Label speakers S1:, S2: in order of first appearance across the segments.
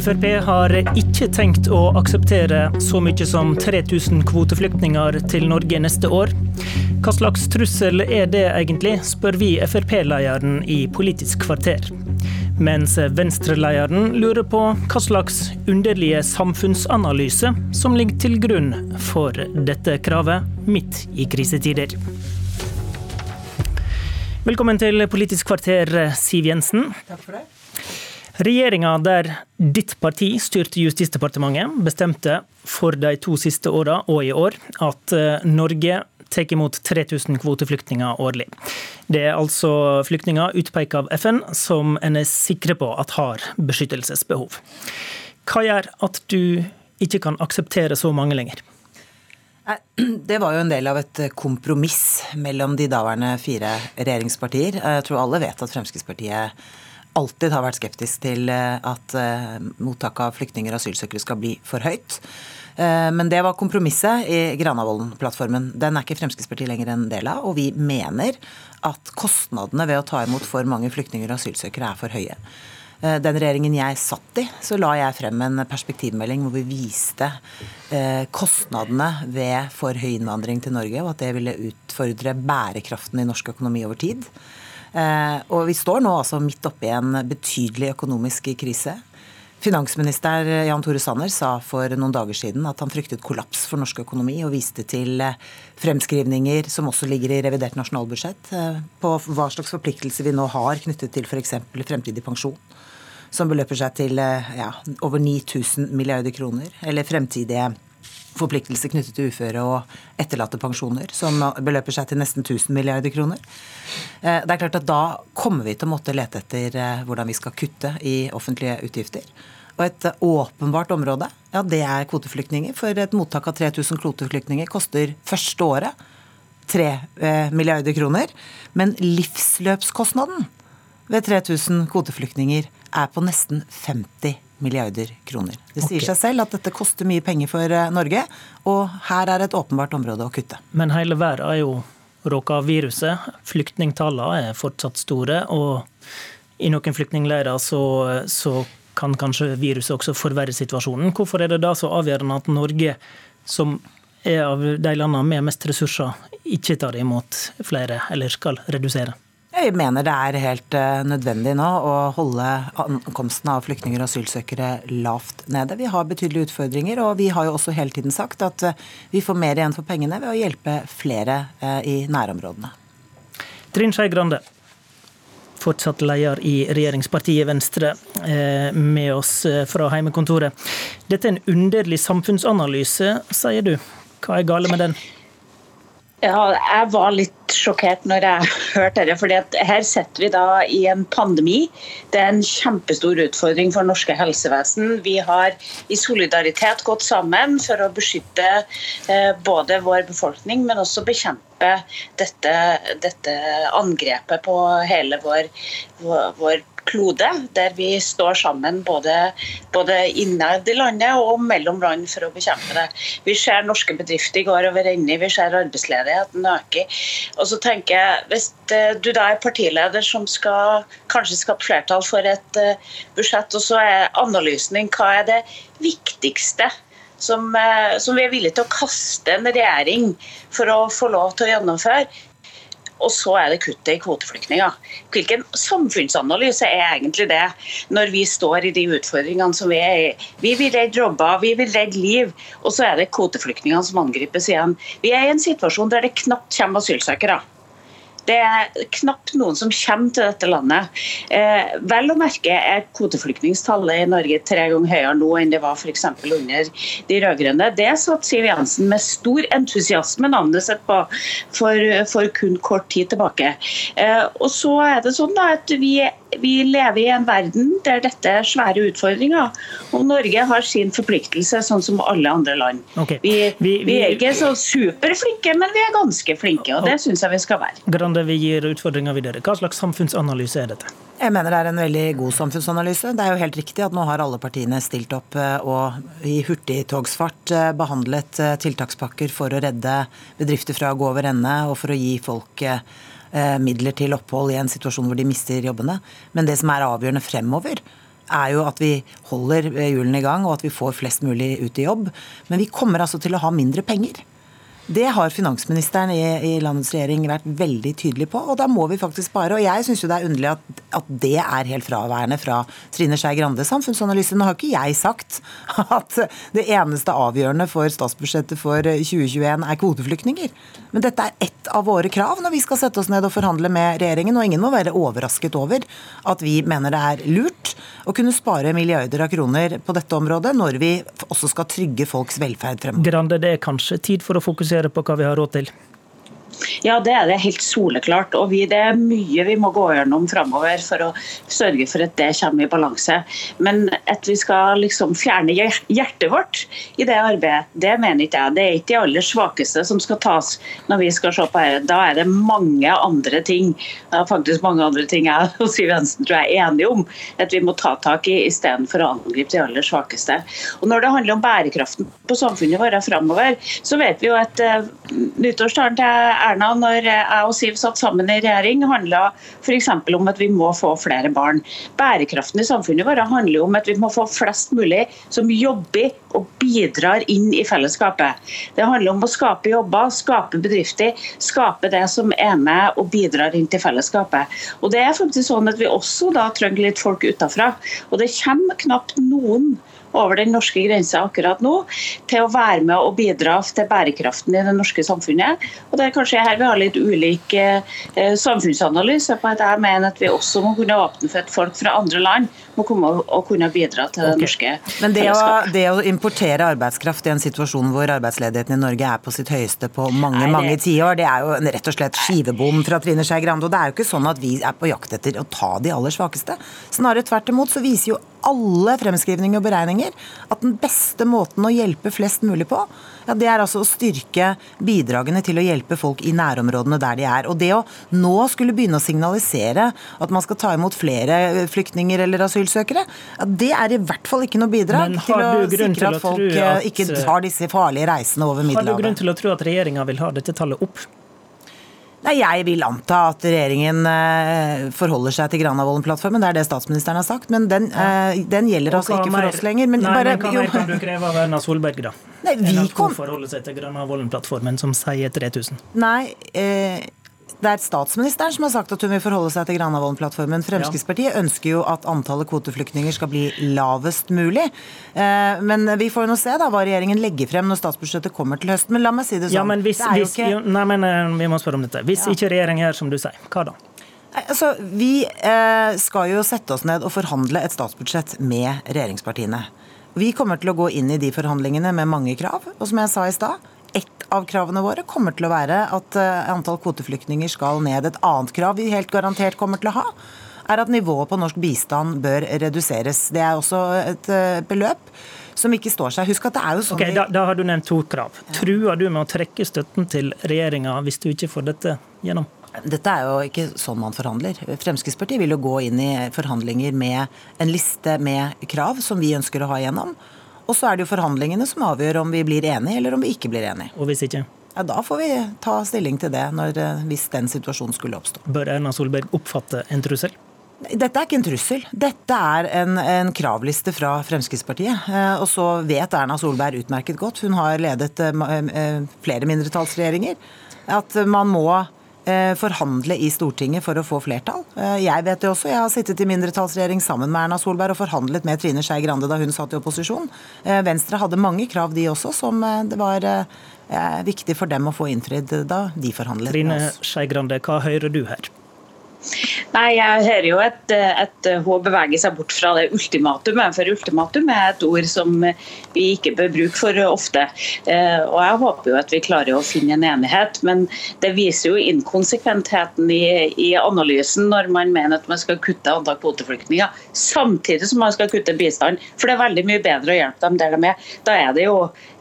S1: Frp har ikke tenkt å akseptere så mye som 3000 kvoteflyktninger til Norge neste år. Hva slags trussel er det egentlig, spør vi Frp-lederen i Politisk kvarter. Mens Venstre-lederen lurer på hva slags underlige samfunnsanalyse som ligger til grunn for dette kravet midt i krisetider. Velkommen til Politisk kvarter, Siv Jensen.
S2: Takk for det.
S1: Regjeringa der ditt parti styrte Justisdepartementet, bestemte for de to siste åra og i år at eh, Norge tar imot 3000 kvoteflyktninger årlig. Det er altså flyktninger utpekt av FN som en er sikre på at har beskyttelsesbehov. Hva gjør at du ikke kan akseptere så mange lenger?
S2: Det var jo en del av et kompromiss mellom de daværende fire regjeringspartier. Jeg tror alle vet at Fremskrittspartiet alltid har vært skeptisk til eh, at eh, mottak av flyktninger og asylsøkere skal bli for høyt. Eh, men det var kompromisset i Granavolden-plattformen. Den er ikke Fremskrittspartiet lenger en del av, og vi mener at kostnadene ved å ta imot for mange flyktninger og asylsøkere er for høye. Den regjeringen jeg satt i, så la jeg frem en perspektivmelding hvor vi viste kostnadene ved for høy innvandring til Norge, og at det ville utfordre bærekraften i norsk økonomi over tid. Eh, og vi står nå altså midt oppe i en betydelig økonomisk krise. Finansminister Jan Tore Sanner sa for noen dager siden at han fryktet kollaps for norsk økonomi, og viste til eh, fremskrivninger som også ligger i revidert nasjonalbudsjett, eh, på hva slags forpliktelser vi nå har knyttet til f.eks. fremtidig pensjon. Som beløper seg til ja, over 9000 milliarder kroner. Eller fremtidige forpliktelser knyttet til uføre og etterlattepensjoner, som beløper seg til nesten 1000 milliarder kroner. Eh, det er klart at Da kommer vi til å måtte lete etter eh, hvordan vi skal kutte i offentlige utgifter. Og et eh, åpenbart område, ja, det er kvoteflyktninger. For et mottak av 3000 kvoteflyktninger koster første året 3 milliarder kroner. Men livsløpskostnaden ved 3000 kvoteflyktninger er på nesten 50 milliarder kroner. Det sier okay. seg selv at dette koster mye penger for eh, Norge, og her er et åpenbart område å kutte.
S1: Men hele verden er jo råka av viruset. Flyktningtallene er fortsatt store, og i noen flyktningleirer så, så kan kanskje viruset også forverre situasjonen. Hvorfor er det da så avgjørende at Norge, som er av de landene med mest ressurser, ikke tar imot flere, eller skal redusere?
S2: Jeg mener det er helt eh, nødvendig nå å holde ankomsten av flyktninger og asylsøkere lavt nede. Vi har betydelige utfordringer, og vi har jo også hele tiden sagt at eh, vi får mer igjen for pengene ved å hjelpe flere eh, i nærområdene.
S1: Trine Skei Grande, fortsatt leder i regjeringspartiet Venstre, med oss fra heimekontoret. Dette er en underlig samfunnsanalyse, sier du. Hva er gale med den?
S3: Ja, jeg var litt sjokkert når jeg hørte det. fordi Her sitter vi da i en pandemi. Det er en kjempestor utfordring for norske helsevesen. Vi har i solidaritet gått sammen for å beskytte eh, både vår befolkning, men også bekjempe dette, dette angrepet på hele vår, vår klode, der vi står sammen både, både innad i landet og mellom land for å bekjempe det. Vi ser norske bedrifter går over ende, vi ser arbeidsledigheten øker. Og så tenker jeg, Hvis eh, du da er partileder som skal kanskje skape flertall for et eh, budsjett, og så er analysen din hva er det viktigste som, eh, som, vi er villige til å kaste en regjering for å få lov til å gjennomføre, og så er det kuttet i kvoteflyktninger. Hvilken samfunnsanalyse er egentlig det, når vi står i de utfordringene som vi er i? Vi vil redde jobber, vi vil redde liv, og så er det kvoteflyktningene som angripes igjen. Vi er i en situasjon der det knapt kommer asylsøkere. Det er knapt noen som kommer til dette landet. Eh, vel å merke er kvoteflyktningstallet i Norge tre ganger høyere nå enn det var f.eks. under de rød-grønne. Det satt Siv Jensen med stor entusiasme navnet sitt på for, for, kun kort tid tilbake. Eh, og så er det sånn at vi vi lever i en verden der dette er svære utfordringer. Og Norge har sin forpliktelse, sånn som alle andre land. Okay. Vi, vi, vi, er ikke så superflinke, men vi er ganske flinke, og det syns jeg vi skal være.
S1: Grande, vi gir utfordringer videre. Hva slags samfunnsanalyse er dette?
S2: Jeg mener det er en veldig god samfunnsanalyse. Det er jo helt riktig at nå har alle partiene stilt opp eh, og i hurtigtogsfart eh, behandlet eh, tiltakspakker for å redde bedrifter fra å gå over ende og for å gi folk midler til opphold i en situasjon hvor de mister jobbene. Men det som er avgjørende fremover, er jo at vi holder hjulene i gang, og at vi får flest mulig ut i jobb. Men vi kommer altså til å ha mindre penger. Det har finansministeren i, i, landets regjering vært veldig tydelig på, og da må vi faktisk spare. Og jeg syns jo det er underlig at, at, det er helt fraværende fra Trine Skei Grande samfunnsanalyse. Nå har ikke jeg sagt at det eneste avgjørende for statsbudsjettet for 2021 er kvoteflyktninger. Men dette er ett av våre krav når vi skal sette oss ned og forhandle med regjeringen, og ingen må være overrasket over at vi mener det er lurt å kunne spare milliarder av kroner på dette området, når vi også skal trygge folks velferd fremover.
S1: Grande, det er kanskje tid for å fokusere fokusere på hva vi har råd til?
S3: Ja, det er det helt soleklart. Og vi, det er mye vi må gå gjennom framover for å sørge for at det kommer i balanse. Men at vi skal liksom fjerne hjertet vårt i det arbeidet, det mener ikke jeg. Det er ikke de aller svakeste som skal tas når vi skal se på dette. Da er det mange andre ting. Det er faktisk mange andre ting jeg og Siv Jensen tror jeg er enige om at vi må ta tak i istedenfor å angripe de aller svakeste. Og Når det handler om bærekraften på samfunnet vårt framover, så vet vi jo at uh, nyttårstalen til Erna når jeg og Siv satt sammen i regjering, handla f.eks. om at vi må få flere barn. Bærekraften i samfunnet vårt handler om at vi må få flest mulig som jobber og bidrar inn i fellesskapet. Det handler om å skape jobber, skape bedrifter, skape det som er med og bidrar inn til fellesskapet. Og det er faktisk sånn at Vi også da trenger litt folk utenfra. Og det kommer knapt noen over den norske grensa akkurat nå, til å være med og bidra til bærekraften i det norske samfunnet. Og Det er kanskje her vi har litt ulik eh, samfunnsanalyse. på at Jeg mener at vi også må kunne åpne for at folk fra andre land må komme og kunne bidra til det okay. norske
S2: Men det å, det å, importere arbeidskraft i en situasjon hvor arbeidsledigheten i Norge er på sitt høyeste på mange Nei, mange tiår, det er jo en, rett og slett skivebom fra Trine Skei Grande. Og det er jo ikke sånn at vi er på jakt etter å ta de aller svakeste. Snarere tvert imot så viser jo alle fremskrivninger og beregninger at den beste måten å hjelpe flest mulig på, ja, det er altså å styrke bidragene til å hjelpe folk i nærområdene der de er. Og det å nå skulle begynne å signalisere at man skal ta imot flere flyktninger eller asylsøkere, ja, det er i hvert fall ikke noe bidrag til å sikre at folk eh, at... ikke tar disse farlige reisene over Middelhavet.
S1: Har du grunn til å tro at regjeringa vil ha dette tallet opp?
S2: Nei, Jeg vil anta at regjeringen eh, forholder seg til Granavolden-plattformen. Det er det statsministeren har sagt. Men den, ja. Eh, den gjelder altså ikke for oss lenger.
S1: Men nei, bare, men hva mer kan du kreve av Erna Solberg, da?
S2: Nei, vi
S1: kom... forholder seg til Granavolden-plattformen, som sier 3000?
S2: Nei, eh, det er statsministeren som har sagt at hun vil forholde seg til Granavolden-plattformen. Fremskrittspartiet ønsker jo at antallet kvoteflyktninger skal bli lavest mulig. Eh, men vi får jo nå se da hva regjeringen legger frem når statsbudsjettet kommer til høsten. Men la meg si det sånn.
S1: Ja, men hvis, hvis, ikke... nei, men eh, vi må spørre om dette. Hvis ja. ikke regjeringen gjør som du sier, hva da?
S2: Altså, Vi eh, skal jo sette oss ned og forhandle et statsbudsjett med regjeringspartiene. Vi kommer til å gå inn i de forhandlingene med mange krav. Og som jeg sa i stad, av kravene våre kommer til å være at eh, antall kvoteflyktninger skal ned. Et annet krav vi helt garantert kommer til å ha, er at nivået på norsk bistand bør reduseres. Det er også et eh, beløp som ikke står seg. Husk at det er jo sånn
S1: okay, da, da, har du nevnt to krav. Ja. Truer du med å trekke støtten til regjeringa hvis du ikke får dette gjennom?
S2: Dette er jo ikke sånn man forhandler. Fremskrittspartiet vil jo gå inn i forhandlinger med en liste med krav som vi ønsker å ha igjennom. Og så er det jo forhandlingene som avgjør om vi blir enige eller om vi ikke blir enige.
S1: Og hvis ikke?
S2: Ja, Da får vi ta stilling til det når, eh, hvis den situasjonen skulle oppstå.
S1: Bør Erna Solberg oppfatte en trussel?
S2: Dette er ikke en trussel. Dette er en, en kravliste fra Fremskrittspartiet. Eh, og så vet Erna Solberg utmerket godt, hun har ledet eh, flere mindretallsregjeringer, at man må forhandle i Stortinget for å få flertall. Eh, jeg vet det også. Jeg har sittet i mindretallsregjering sammen med Erna Solberg og forhandlet med Trine Skei Grande da hun satt i opposisjon. Eh, Venstre hadde mange krav, de også, som det var viktig for dem å få innfridd da de forhandlet
S1: Trine med oss. Trine Skei Grande, hva hører du her?
S3: Nei, Jeg hører jo at, at hun beveger seg bort fra det ultimatumet. For ultimatum er et ord som vi ikke bør bruke for ofte. Eh, og Jeg håper jo at vi klarer å finne en enighet, men det viser jo inkonsekventheten i, i analysen når man mener at man skal kutte antall kvoteflyktninger, samtidig som man skal kutte bistand. For det er veldig mye bedre å hjelpe dem der de er. Da er det jo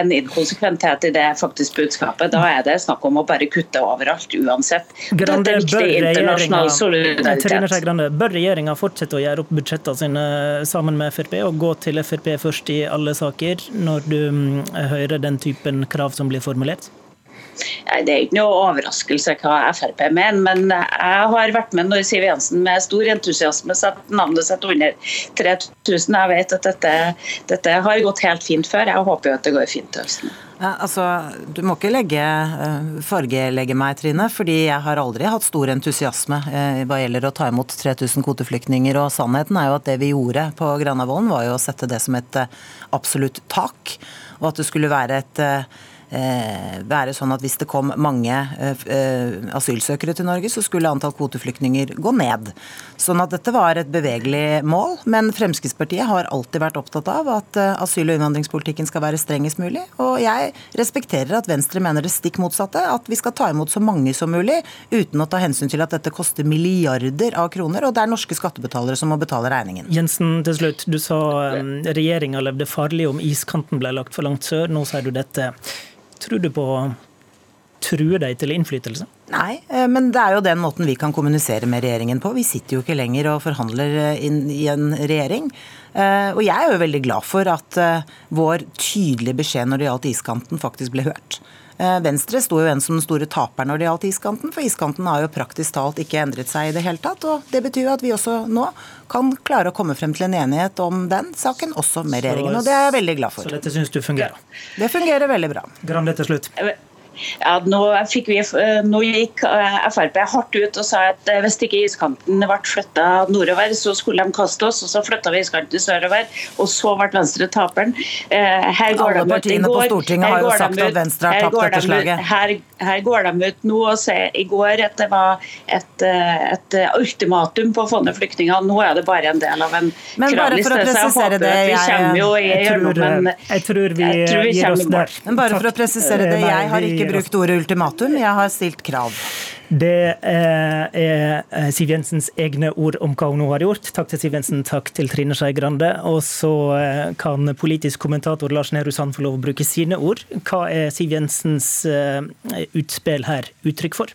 S3: en inkonsekventhet i det faktisk budskapet. Da er det snakk om å bare kutte overalt, uansett.
S1: Grande, Dette er viktig internasjonal solidaritet. Bør regjeringa fortsette å gjøre opp budsjettene sine sammen med Frp, og gå til Frp først i alle saker, når du mm, hører den typen krav som blir formulert?
S3: Det er ikke noe overraskelse hva Frp mener, men jeg har vært med når Siv Jensen med stor entusiasme satte navnet sitt under 3000. Jeg vet at dette, dette har gått helt fint før. Jeg håper jo at det går fint til høsten.
S2: Ja, altså, Du må ikke legge, uh, fargelegge meg, Trine, fordi jeg har aldri hatt stor entusiasme uh, hva gjelder å ta imot 3000 kvoteflyktninger. og Sannheten er jo at det vi gjorde på Granavolden, var jo å sette det som et uh, absolutt tak. Og at det skulle være et Eh, være sånn at hvis det kom mange eh, asylsøkere til Norge, så skulle antall kvoteflyktninger gå ned. Sånn at dette var et bevegelig mål. Men Fremskrittspartiet har alltid vært opptatt av at eh, asyl- og innvandringspolitikken skal være strengest mulig. Og jeg respekterer at Venstre mener det stikk motsatte, at vi skal ta imot så mange som mulig uten å ta hensyn til at dette koster milliarder av kroner, og det er norske skattebetalere som må betale regningen.
S1: Jensen, til slutt. Du sa regjeringa levde farlig om iskanten ble lagt for langt sør. Nå sier du dette. Tror du på å true deg til innflytelse?
S2: Nei, eh, men det er jo den måten vi kan kommunisere med regjeringen på. Vi sitter jo ikke lenger og forhandler eh, inn i en regjering. Eh, og jeg er jo veldig glad for at vår tydelige beskjed når det gjaldt iskanten, faktisk ble hørt. Venstre sto jo igjen som den store taperen når det gjaldt iskanten, for iskanten har jo praktisk talt ikke endret seg i det hele tatt. og Det betyr jo at vi også nå kan klare å komme frem til en enighet om den saken, også med regjeringen. Og det er jeg veldig glad for.
S1: Så dette syns du fungerer?
S2: Det fungerer veldig bra.
S1: Grande til slutt.
S3: Ja, nå, vi, eh, nå, gikk eh, Frp hardt ut og sa at eh, hvis ikke iskanten ble flytta nordover, så skulle de kaste oss. og Så flytta vi iskanten sørover, og så ble Venstre taperen.
S2: Her går Alle partiene på Stortinget har jo sagt at Venstre har tapt dette slaget.
S3: Her, her, går de ut nå og sier i går at det var et, et ultimatum på å få ned flyktninger. Nå er det bare en del av en Men bare for jeg håper det, jeg, i
S1: gjennom Jeg tror vi, jeg tror vi gir oss der.
S2: Men bare for å presisere det, jeg har ikke ikke brukt ordet ultimatum, jeg har stilt krav.
S1: Det er eh, Siv Jensens egne ord om hva hun nå har gjort. Takk til Siv Jensen, takk til Trine Skei Grande. Og så eh, kan politisk kommentator Lars Nehru Sand få lov å bruke sine ord. Hva er Siv Jensens eh, utspill her uttrykk for?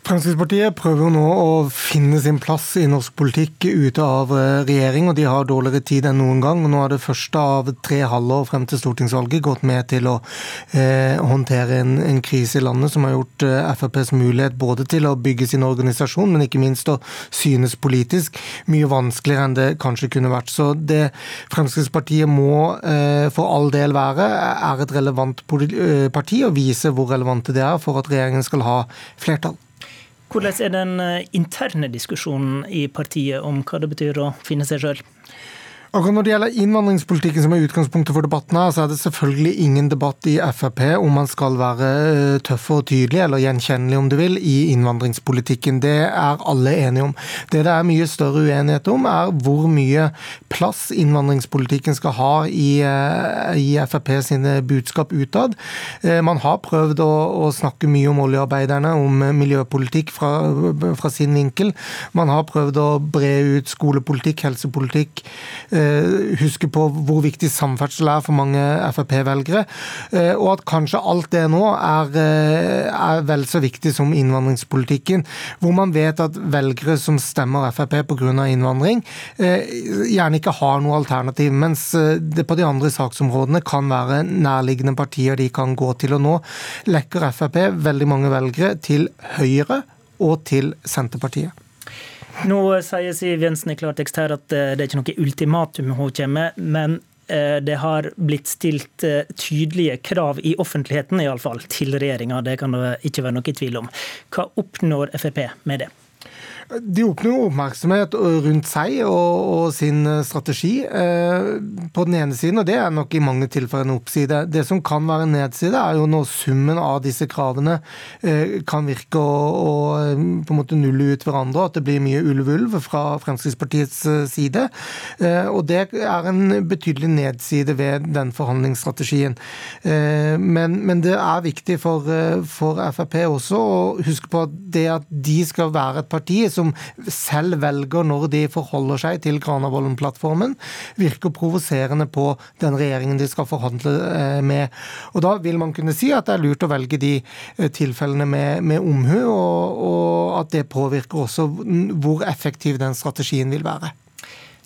S4: Fremskrittspartiet prøver nå å finne sin plass i norsk politikk ute av eh, regjering, og de har dårligere tid enn noen gang. Nå er det første av tre halvår frem til stortingsvalget gått med til å eh, håndtere en, en, krise i landet som har gjort eh, FrPs mulighet både til å bygge sin organisasjon, men ikke minst å synes politisk mye vanskeligere enn det kanskje kunne vært. Så det Fremskrittspartiet må eh, for all del være, er et relevant eh, parti, og vise hvor relevante det er for at regjeringen skal ha flertall.
S1: Hvordan er den eh, interne diskusjonen i partiet om hva det betyr å finne seg sjøl?
S4: Akkurat Når det gjelder innvandringspolitikken, som er utgangspunktet for debatten her, så er det selvfølgelig ingen debatt i Frp om man skal være eh, tøff og tydelig, eller gjenkjennelig om du vil, i innvandringspolitikken. Det er alle enige om. Det det er mye større uenighet om, er hvor mye plass innvandringspolitikken skal ha i, eh, i Frp sine budskap utad. Eh, man har prøvd å, å snakke mye om oljearbeiderne, om miljøpolitikk fra, fra sin vinkel. Man har prøvd å bre ut skolepolitikk, helsepolitikk huske på hvor viktig samferdsel er for mange Frp-velgere. Eh, og at kanskje alt det nå er, eh, er, vel så viktig som innvandringspolitikken. Hvor man vet at velgere som stemmer Frp pga. innvandring, gjerne ikke har noe alternativ. Mens det på de andre saksområdene kan være nærliggende partier de kan gå til. Og nå lekker Frp veldig mange velgere til Høyre og til Senterpartiet.
S1: Nå sier Siv Jensen i klartekst her at eh, det er ikke noe ultimatum hun kommer med, men eh, det har blitt stilt eh, tydelige krav i offentligheten i alle fall, til regjeringa. Det kan det ikke være noe tvil om. Hva oppnår Frp med det?
S4: De oppnår oppmerksomhet rundt seg og, og, sin eh, strategi eh, på den ene siden, og det er nok i mange tilfeller en oppside. Det som kan være en nedside, er jo når summen av disse kravene kan virke å, på en måte nulle ut hverandre, at det blir mye ulv-ulv fra Fremskrittspartiets side. Og det er en betydelig nedside ved den forhandlingsstrategien. Men, men, det er viktig for, for Frp også å huske på at det at de skal være et parti som som selv velger når de forholder seg til Granavolden-plattformen, virker provoserende på den regjeringen de skal forhandle eh, med. Og Da vil man kunne si at det er lurt å velge de eh, tilfellene med, med omhu, og, og at det påvirker også hvor effektiv den strategien vil være.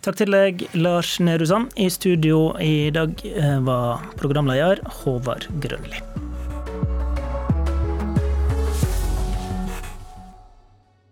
S1: Takk til deg, Lars Nehru Sand. I studio i dag eh, var programleder Håvard Grønli.